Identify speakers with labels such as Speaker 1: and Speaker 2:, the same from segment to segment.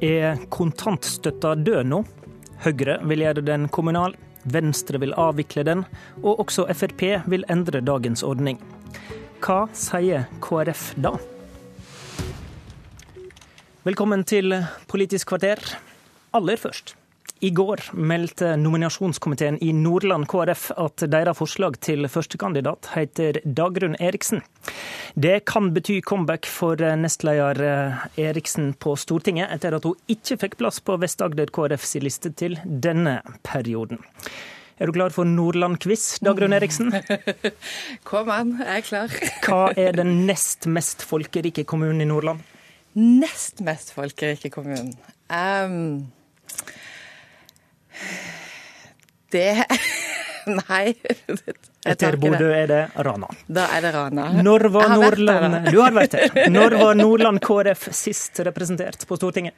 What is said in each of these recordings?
Speaker 1: Er kontantstøtta død nå? Høyre vil gjøre den kommunal, Venstre vil avvikle den, og også Frp vil endre dagens ordning. Hva sier KrF da? Velkommen til Politisk kvarter. Aller først. I går meldte nominasjonskomiteen i Nordland KrF at deres forslag til førstekandidat heter Dagrun Eriksen. Det kan bety comeback for nestleder eh, Eriksen på Stortinget, etter at hun ikke fikk plass på Vest-Agder KrFs liste til denne perioden. Er du klar for Nordland-quiz, Dagrun Eriksen?
Speaker 2: Kom an, jeg er klar.
Speaker 1: Hva er den nest mest folkerike kommunen i Nordland?
Speaker 2: Nest mest folkerike kommunen. Um, det Nei.
Speaker 1: Etter Bodø er det Rana.
Speaker 2: Da er det Rana.
Speaker 1: Når var Nordland Du har vært der. Når var Nordland KrF sist representert på Stortinget?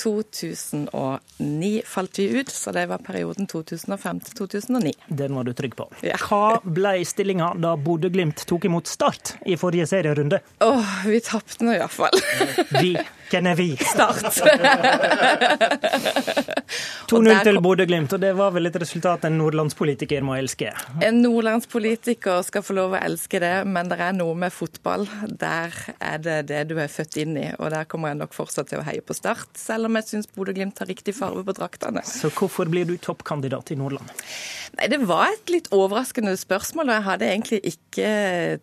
Speaker 2: 2009 falt vi ut, så det var perioden 2005 til 2009.
Speaker 1: Den var du trygg på.
Speaker 2: Ja.
Speaker 1: Hva ble stillinga da Bodø-Glimt tok imot Start i forrige serierunde?
Speaker 2: Åh, vi tapte nå iallfall.
Speaker 1: Vi. Vi?
Speaker 2: Start.
Speaker 1: 2-0 til Bodø-Glimt, og det var vel et resultat en nordlandspolitiker må elske?
Speaker 2: En nordlandspolitiker skal få lov å elske det, men det er noe med fotball. Der er det det du er født inn i, og der kommer jeg nok fortsatt til å heie på Start, selv om jeg syns Bodø-Glimt har riktig farge på draktene.
Speaker 1: Så hvorfor blir du toppkandidat i Nordland?
Speaker 2: Nei, Det var et litt overraskende spørsmål, og jeg hadde egentlig ikke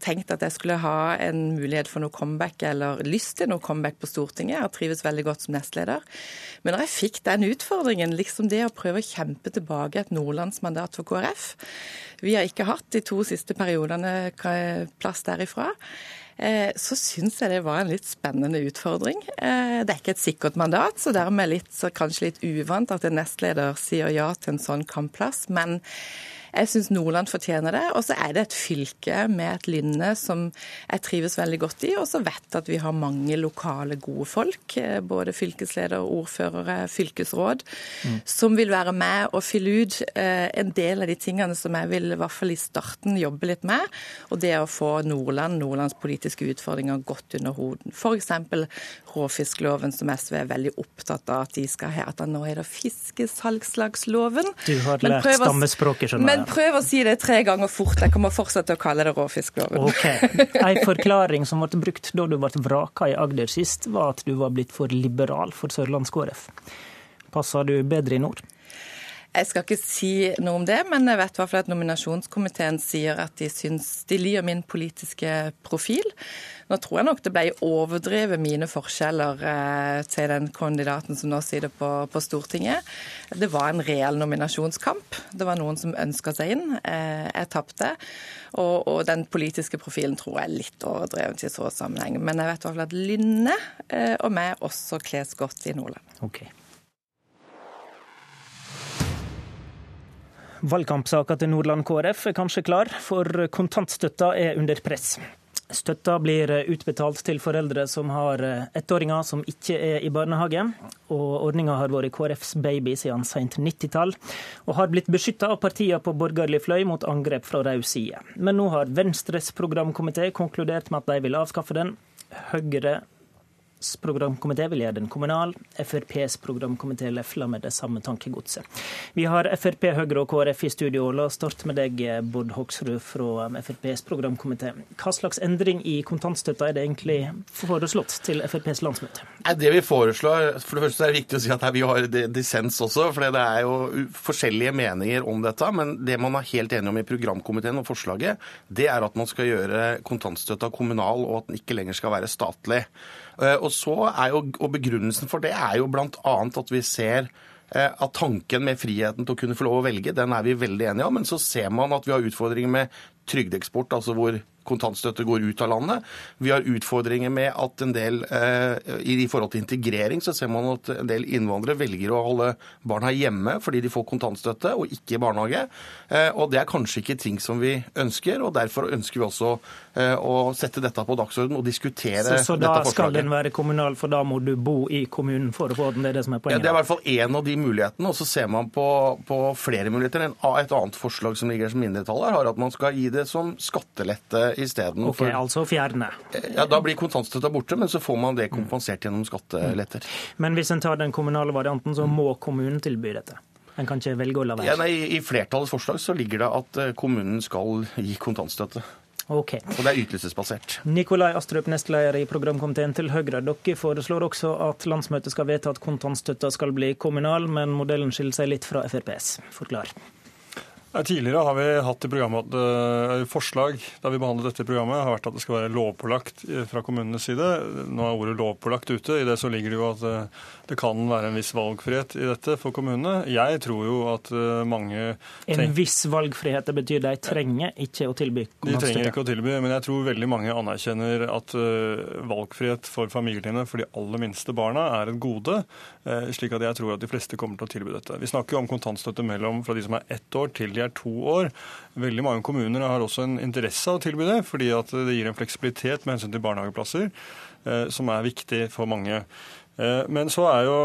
Speaker 2: tenkt at jeg skulle ha en mulighet for noe comeback, eller lyst til noe comeback på Stortinget. Jeg har trives veldig godt som nestleder. Men når jeg fikk den utfordringen, liksom det å prøve å kjempe tilbake et nordlandsmandat for KrF Vi har ikke hatt de to siste periodene plass derifra så syns jeg det var en litt spennende utfordring. Det er ikke et sikkert mandat, så dermed litt, så kanskje litt uvant at en nestleder sier ja til en sånn kampplass. Men jeg syns Nordland fortjener det. Og så er det et fylke med et lynne som jeg trives veldig godt i. Og så vet at vi har mange lokale, gode folk. Både fylkesleder, ordførere, fylkesråd. Mm. Som vil være med og fylle ut en del av de tingene som jeg vil i hvert fall i starten jobbe litt med. Og det å få Nordland, Nordlands politiske utfordringer godt under hoden. F.eks. råfiskloven, som SV er veldig opptatt av at de skal ha. At nå er det fiskesalgslagsloven.
Speaker 1: Du har lært stammespråket, skjønner jeg.
Speaker 2: Men prøv å si det tre ganger fort. Jeg kommer fortsatt til å kalle det råfiskloven.
Speaker 1: Ok. En forklaring som ble brukt da du ble vraka i Agder sist, var at du var blitt for liberal for Sørlands KrF. Passer du bedre i nord?
Speaker 2: Jeg skal ikke si noe om det, men jeg vet i hvert fall at nominasjonskomiteen sier at de syns de liker min politiske profil. Nå tror jeg nok det ble overdrevet mine forskjeller eh, til den kandidaten som nå sitter på, på, Stortinget. Det var en reell nominasjonskamp. Det var noen som ønska seg inn. Eh, jeg tapte. Og, og, den politiske profilen tror jeg er litt overdrevet i så sammenheng. Men jeg vet i hvert fall at Lynne eh, og meg også kles godt i Nordland.
Speaker 1: Okay. Valgkampsaka til Nordland KrF er kanskje klar, for kontantstøtta er under press. Støtta blir utbetalt til foreldre som har ettåringer som ikke er i barnehage. og Ordninga har vært KrFs baby siden sent 90-tall, og har blitt beskytta av partiene på borgerlig fløy mot angrep fra rød side. Men nå har Venstres programkomité konkludert med at de vil avskaffe den. Høyre programkomité vil gjøre den kommunal. FrPs programkomité lefler med det samme tankegodset. Vi har Frp, Høyre og KrF i studio. La oss starte med deg, Bård Hoksrud fra FrPs programkomité. Hva slags endring i kontantstøtta er det egentlig foreslått til FrPs landsmøte?
Speaker 3: Det vi foreslår, For det første er det viktig å si at vi har dissens også, for det er jo forskjellige meninger om dette. Men det man er helt enige om i programkomiteen og forslaget, det er at man skal gjøre kontantstøtta kommunal, og at den ikke lenger skal være statlig. Og så er jo, og Begrunnelsen for det er jo bl.a. at vi ser at tanken med friheten til å kunne få lov å velge, den er vi veldig enige om. Men så ser man at vi har utfordringer med trygdeeksport, altså hvor kontantstøtte går ut av landet. Vi har utfordringer med at en del eh, I forhold til integrering så ser man at en del innvandrere velger å holde barna hjemme fordi de får kontantstøtte og ikke i barnehage. Eh, og det er kanskje ikke ting som vi ønsker, og derfor ønsker vi også eh, å sette dette på dagsorden og diskutere
Speaker 1: så, så
Speaker 3: dette
Speaker 1: forslaget. Så da skal den være kommunal, for da må du bo i kommunen for å få den? Det er det som er poenget?
Speaker 3: Ja, det er i hvert fall én av de mulighetene. Og så ser man på, på flere muligheter. Et annet forslag som ligger som mindretall her, har at man skal gi det det som skattelette isteden.
Speaker 1: Ok, altså fjerne.
Speaker 3: Ja, Da blir kontantstøtta borte, men så får man det kompensert gjennom skatteletter.
Speaker 1: Men hvis en tar den kommunale varianten, så må kommunen tilby dette? En kan ikke velge å la være?
Speaker 3: Ja, nei, I flertallets forslag så ligger det at eh, kommunen skal gi kontantstøtte.
Speaker 1: Ok.
Speaker 3: Og det er ytelsesbasert.
Speaker 1: Nikolai Astrup, nestleder i programkomiteen til Høyre. Dere foreslår også at landsmøtet skal vedta at kontantstøtta skal bli kommunal, men modellen skiller seg litt fra FrPs. Forklar.
Speaker 4: Tidligere har vi hatt i programmet at eh, forslag da vi behandlet dette programmet, har vært at det skal være lovpålagt eh, fra kommunenes side. Nå er ordet lovpålagt ute. I det så ligger det jo at eh, det kan være en viss valgfrihet i dette for kommunene. Jeg tror jo at mange
Speaker 1: En viss valgfrihet, det betyr de trenger ikke å tilby
Speaker 4: de trenger ikke å tilby, men jeg tror veldig mange anerkjenner at valgfrihet for familiene for de aller minste barna er et gode, slik at jeg tror at de fleste kommer til å tilby dette. Vi snakker jo om kontantstøtte mellom fra de som er ett år til de er to år. Veldig mange kommuner har også en interesse av å tilby det, fordi at det gir en fleksibilitet med hensyn til barnehageplasser, eh, som er viktig for mange. Eh, Men så er jo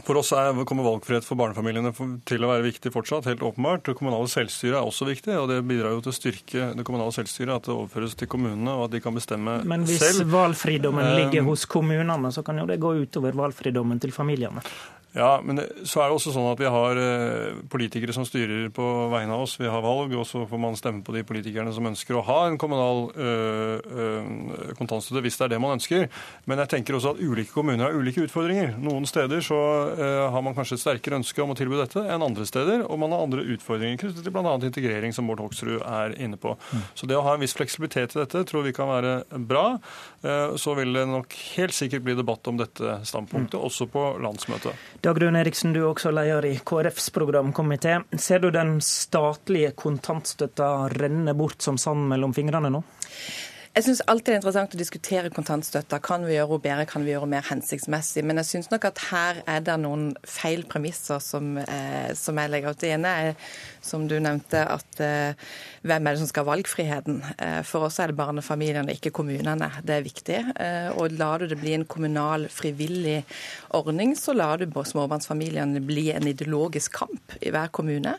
Speaker 4: for oss er, kommer valgfrihet for barnefamiliene til å være viktig fortsatt, helt åpenbart. Det kommunale selvstyret er også viktig, og det bidrar jo til å styrke det kommunale selvstyret at det overføres til kommunene, og at de kan bestemme selv.
Speaker 1: Men hvis
Speaker 4: selv.
Speaker 1: valgfridommen
Speaker 4: Eh,
Speaker 1: ligger hos kommunene, så kan jo det gå utover valgfridommen til familiene.
Speaker 4: Ja, men det, så er det også sånn at vi har eh, politikere som styrer på vegne av oss. Vi har valg, og så får man stemme på de politikerne som ønsker å ha en kommunal øh, øh, kontantstøtte, hvis det er det man ønsker. Men jeg tenker også at ulike kommuner har ulike utfordringer. Noen steder så øh, har man kanskje et sterkere ønske om å tilby dette enn andre steder, og man har andre utfordringer knyttet til bl.a. integrering, som Bård Hoksrud er inne på. Så det å ha en viss fleksibilitet i dette tror vi kan være bra. Eh, Så vil det nok helt sikkert bli debatt om dette standpunktet, også på landsmøtet.
Speaker 1: Dagrun Eriksen, du er også leder i KrFs programkomité. Ser du den statlige kontantstøtta renne bort som sand mellom fingrene nå?
Speaker 2: Jeg syns alltid det er interessant å diskutere kontantstøtta. Kan vi gjøre henne bedre, kan vi gjøre henne mer hensiktsmessig? Men jeg syns nok at her er det noen feil premisser som, eh, som jeg legger ut. Det ene er, som du nevnte, at eh, hvem er det som skal ha valgfriheten? Eh, for oss er det barnefamiliene, ikke kommunene. Det er viktig. Eh, og lar du det bli en kommunal, frivillig ordning, så lar du småbarnsfamiliene bli en ideologisk kamp i hver kommune.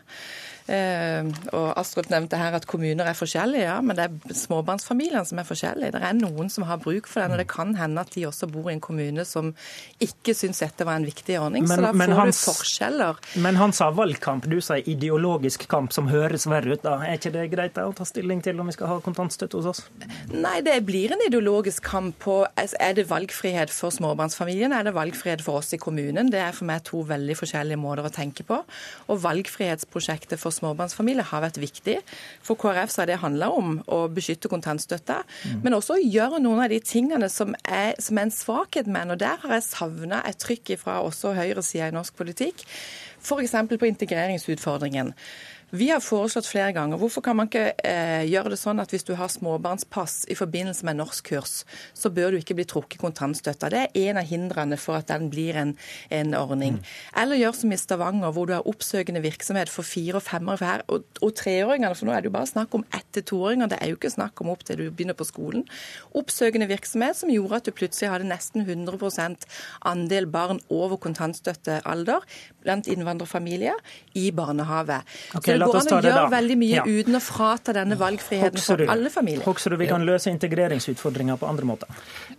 Speaker 2: Eh, og Astrup nevnte her at kommuner er forskjellige, ja, men det er småbarnsfamiliene som er forskjellige. Det er noen som har bruk for den, og det kan hende at de også bor i en kommune som ikke syns dette var en viktig ordning.
Speaker 1: Men-
Speaker 2: så da får
Speaker 1: hans-
Speaker 2: du forskjeller.
Speaker 1: Men han sa valgkamp, du sier ideologisk kamp, som høres verre ut. da. Er ikke det greit da, å ta stilling til om vi skal ha kontantstøtte hos oss?
Speaker 2: Nei, det blir en ideologisk kamp på altså, Er det valgfrihet for småbarnsfamiliene? Er det valgfrihet for oss i kommunen? Det er for meg to veldig forskjellige måter å tenke på. Og valgfrihetsprosjektet for småbarnsfamilier har vært viktig. For KrF så har det handla om å beskytte kontantstøtta, men også å gjøre noen av de tingene som er, som er en svakhet med den. Og der har jeg savna et trykk fra også høyresida i norsk politikk. F.eks. på integreringsutfordringen. Vi har foreslått flere ganger hvorfor kan man ikke eh, gjøre det sånn at hvis du har småbarnspass i forbindelse med norskkurs, så bør du ikke bli trukket kontantstøtta. Det er en av hindrene for at den blir en, en ordning. Eller gjør som i Stavanger, hvor du har oppsøkende virksomhet for fire og femåringer og, og treåringene, for nå er det jo bare snakk om ett til toåringer. Det er jo ikke snakk om opp til du begynner på skolen. Oppsøkende virksomhet som gjorde at du plutselig hadde nesten 100% andel barn over kontantstøttealder blant innvandrerfamilier i barnehage.
Speaker 1: Okay,
Speaker 2: går
Speaker 1: oss
Speaker 2: an å
Speaker 1: det
Speaker 2: gjøre veldig mye
Speaker 1: Ja.
Speaker 2: uten å frata denne valgfriheten for
Speaker 1: Hoksrud,
Speaker 2: alle familier.
Speaker 1: Hoksrud, vi kan løse integreringsutfordringer på andre måter.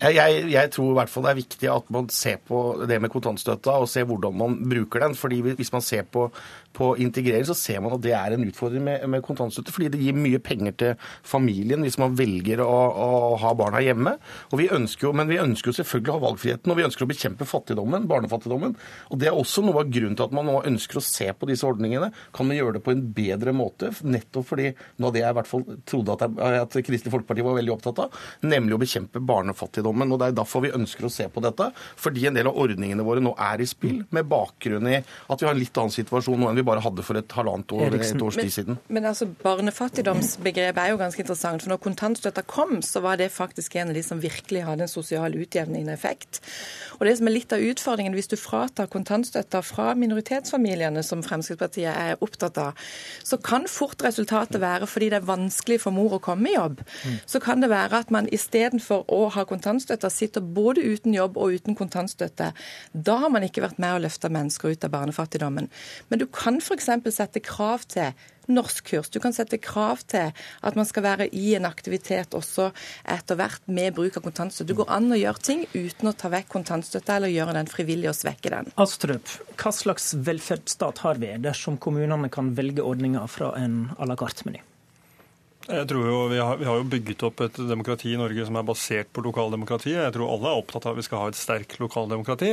Speaker 3: Jeg, jeg, jeg tror i hvert fall det er viktig at man ser på det med kontantstøtta og ser hvordan man bruker den. fordi Hvis man ser på, på integrering, så ser man at det er en utfordring med, med kontantstøtte. Fordi det gir mye penger til familien hvis man velger å, å ha barna hjemme. Og vi ønsker jo, men vi ønsker jo selvfølgelig å ha valgfriheten, og vi ønsker å bekjempe fattigdommen, barnefattigdommen. Og Det er også noe av grunnen til at man nå ønsker å se på disse ordningene. Kan vi gjøre det på en bedre måte? Nettopp fordi noe av det jeg i hvert fall trodde at, jeg, at Kristelig Folkeparti var veldig opptatt av, nemlig å bekjempe barnefattigdommen. Og Det er derfor vi ønsker å se på dette. Fordi en del av ordningene våre nå er i spill, med bakgrunn i at vi har en litt annen situasjon nå enn vi bare hadde for et halvannet år, et års tid siden.
Speaker 2: Men altså, barnefattigdomsbegrepet er jo ganske interessant. For når kontantstøtta kom, så var det faktisk en av de som virkelig hadde en sosial utjevnende effekt. Og det som er litt av utfordringen, hvis du fratar kontantstøtta fra minoritetsfamiliene, som Fremskrittspartiet er opptatt av, så kan fort resultatet være, fordi det er vanskelig for mor å komme i jobb, så kan det være at man istedenfor å ha kontantstøtte, sitter både uten jobb og uten kontantstøtte. Da har man ikke vært med å løfte mennesker ut av barnefattigdommen. Men du kan f.eks. sette krav til norskkurs. Du kan sette krav til at man skal være i en aktivitet også etter hvert med bruk av kontantstøtte. Det går an å gjøre ting uten å ta vekk kontantstøtte eller gjøre den frivillig og svekke den.
Speaker 1: Astrup, hva slags velferdsstat har vi dersom kommunene kan velge ordninger fra en à la carte-meny?
Speaker 4: Jeg tror jo vi har, vi har, jo bygget opp et demokrati i Norge som er basert på lokaldemokratiet. Jeg tror alle er opptatt av at vi skal ha et sterkt lokaldemokrati.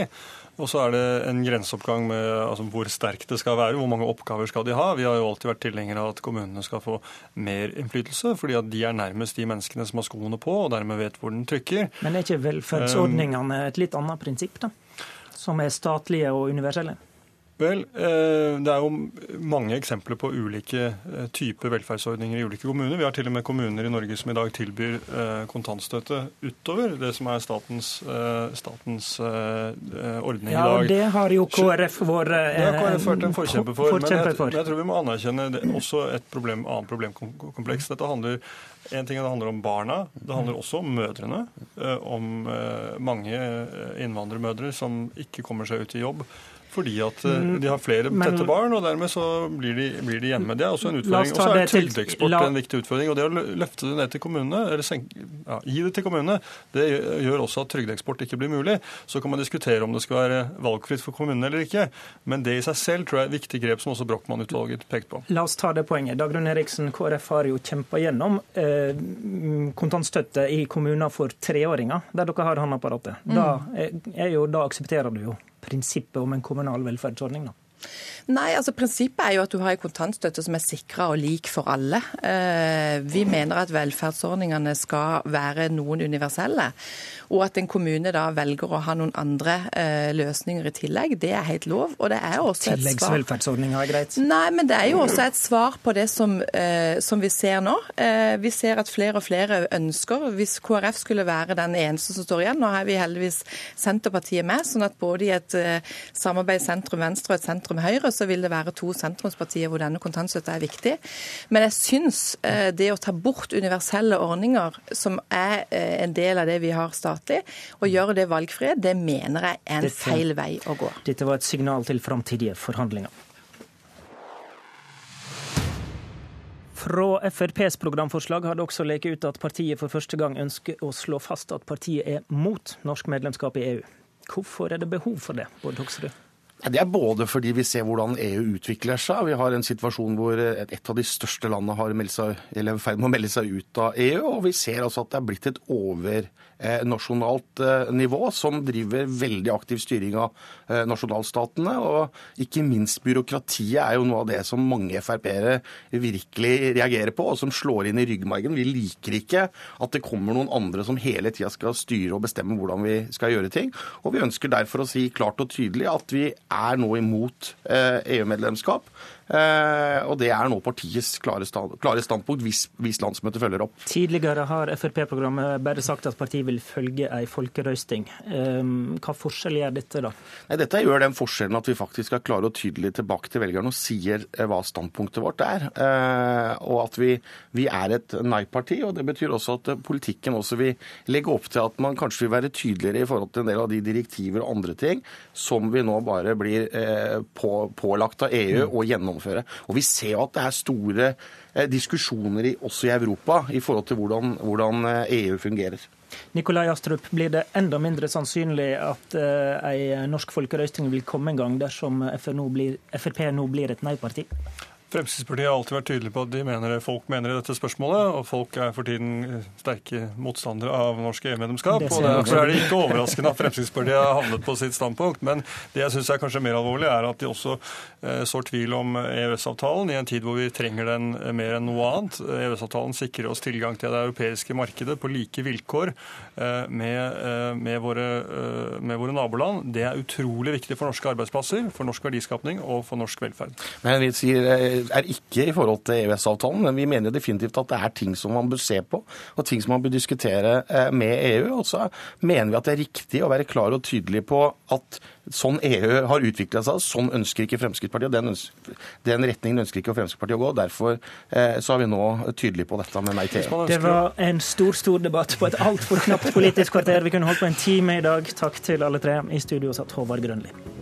Speaker 4: Og så er det en grenseoppgang med altså, hvor sterkt det skal være, hvor mange oppgaver skal de ha. Vi har jo alltid vært tilhengere av at kommunene skal få mer innflytelse, fordi at de er nærmest de menneskene som har skoene på, og dermed vet hvor den trykker.
Speaker 1: Men er ikke velferdsordningene et litt annet prinsipp, da? Som er statlige og universelle?
Speaker 4: Vel, eh, Det er jo mange eksempler på ulike eh, typer velferdsordninger i ulike kommuner. Vi har til og med kommuner i Norge som i dag tilbyr eh, kontantstøtte utover det som er statens, statens ordning
Speaker 1: ja,
Speaker 4: i dag.
Speaker 1: Ja, Det har jo KrF vært
Speaker 4: Det har KrF vært en forkjemper for. Men jeg, jeg, tror vi må anerkjenne det, også et problem, annet problemkompleks. Dette handler en ting det handler om barna, det handler også om mødrene. Om mange innvandrermødre som ikke kommer seg ut i jobb fordi at eh, mm. de har flere tette barn, og dermed så blir de, blir de hjemme. Det er også en utfordring. Og så er trygdeeksport en viktig utfordring. Og det å løfte det ned til kommunene, eller senke, ja, gi det til kommunene, det gjør også at trygdeeksport ikke blir mulig. Så kan man diskutere om det skal være valgfritt for kommunene eller ikke. Men det i seg selv tror jeg er et viktig grep som også Brochmann-utvalget pekte på.
Speaker 1: La oss ta det poenget. Dagrun Eriksen, KrF har jo kjempa gjennom eh, kontantstøtte i kommuner for treåringer, der dere har håndapparatet. Da, mm. er jo, da aksepterer du jo prinsippet om en kommunal velferdsordning? da?
Speaker 2: Nei, altså Prinsippet er jo at du har en kontantstøtte som er sikra og lik for alle. Eh, vi mener at velferdsordningene skal være noen universelle. Og at en kommune da velger å ha noen andre eh, løsninger i tillegg, det er helt lov. Og det er også et
Speaker 1: svar Tilleggsvelferdsordninger er greit?
Speaker 2: Nei, men det er jo også et svar på det som, eh, som vi ser nå. Vi ser at flere og flere ønsker, hvis KrF skulle være den eneste som står igjen, nå har vi heldigvis Senterpartiet med, sånn at både i et samarbeid sentrum-venstre og et sentrum-høyre, så vil det være to sentrumspartier hvor denne kontantstøtta er viktig. Men jeg syns eh, det å ta bort universelle ordninger, som er eh, en del av det vi har statlig. og gjøre det valgfrie, det mener jeg er en dette, feil vei å gå.
Speaker 1: Dette var et signal til framtidige forhandlinger. Fra FrPs programforslag har det også leket ut at partiet for første gang ønsker å slå fast at partiet er mot norsk medlemskap i EU. Hvorfor er det behov for det, Bård Hoksrud?
Speaker 3: Det er både fordi vi ser hvordan EU utvikler seg. Vi har en situasjon hvor et av de største landene har er i ferd med å melde seg ut av EU. Og vi ser altså at det er blitt et overnasjonalt eh, nivå som driver veldig aktiv styring av eh, nasjonalstatene. Og ikke minst byråkratiet er jo noe av det som mange Frp-ere virkelig reagerer på, og som slår inn i ryggmargen. Vi liker ikke at det kommer noen andre som hele tida skal styre og bestemme hvordan vi skal gjøre ting. Og vi ønsker derfor å si klart og tydelig at vi er nå imot EU-medlemskap. Eh, og det er nå partiets klare, stand, klare standpunkt, hvis, hvis, landsmøtet følger opp.
Speaker 1: Tidligere har Frp-programmet bare sagt at partiet vil følge ei folkerøsting. Eh, hva forskjell gjør dette, da?
Speaker 3: Nei, dette gjør den forskjellen at vi faktisk er klare og tydelige tilbake til velgerne og sier eh, hva standpunktet vårt er. Og at vi, vi er et nei-parti. Og det betyr også at politikken også vil legge opp til at man kanskje vil være tydeligere i forhold til en del av de direktiver og andre ting som vi nå bare blir på, pålagt av EU og gjennomført gjennomføre. Og Vi ser jo at det er store eh, diskusjoner også i Europa i forhold til hvordan, hvordan EU eh, e fungerer.
Speaker 1: Nikolai Astrup, blir det enda mindre sannsynlig at uh, ei norsk folkerøsting vil komme en gang dersom Frp nå blir et nei-parti?
Speaker 4: Fremskrittspartiet har alltid vært tydelig på at de mener det folk mener i dette spørsmålet, og folk er for tiden sterke motstandere av norsk EU-medlemskap. og Derfor er det ikke overraskende at Fremskrittspartiet har havnet på sitt standpunkt. Men det jeg syns er kanskje mer alvorlig, er at de også eh, sår tvil om EØS-avtalen i en tid hvor vi trenger den mer enn noe annet. EØS-avtalen sikrer oss tilgang til det europeiske markedet på like vilkår eh, med, eh, med, våre, eh, med våre naboland. Det er utrolig viktig for norske arbeidsplasser, for norsk verdiskapning og for norsk velferd.
Speaker 3: Men vi sier eh, er ikke i forhold til EØS-avtalen, men vi mener definitivt at det er ting som man bør se på, og ting som man bør diskutere eh, med EU. Og så mener vi at det er riktig å være klar og tydelig på at sånn EU har utvikla seg, sånn ønsker ikke Fremskrittspartiet. og den, ønsker, den, retningen ønsker ikke Fremskrittspartiet å gå. Derfor eh, så er vi nå tydelige på dette med nei til EU.
Speaker 1: Det var en stor, stor debatt på et altfor knapt politisk kvarter. Vi kunne holdt på en time i dag. Takk til alle tre. I studio satt Håvard Grønli.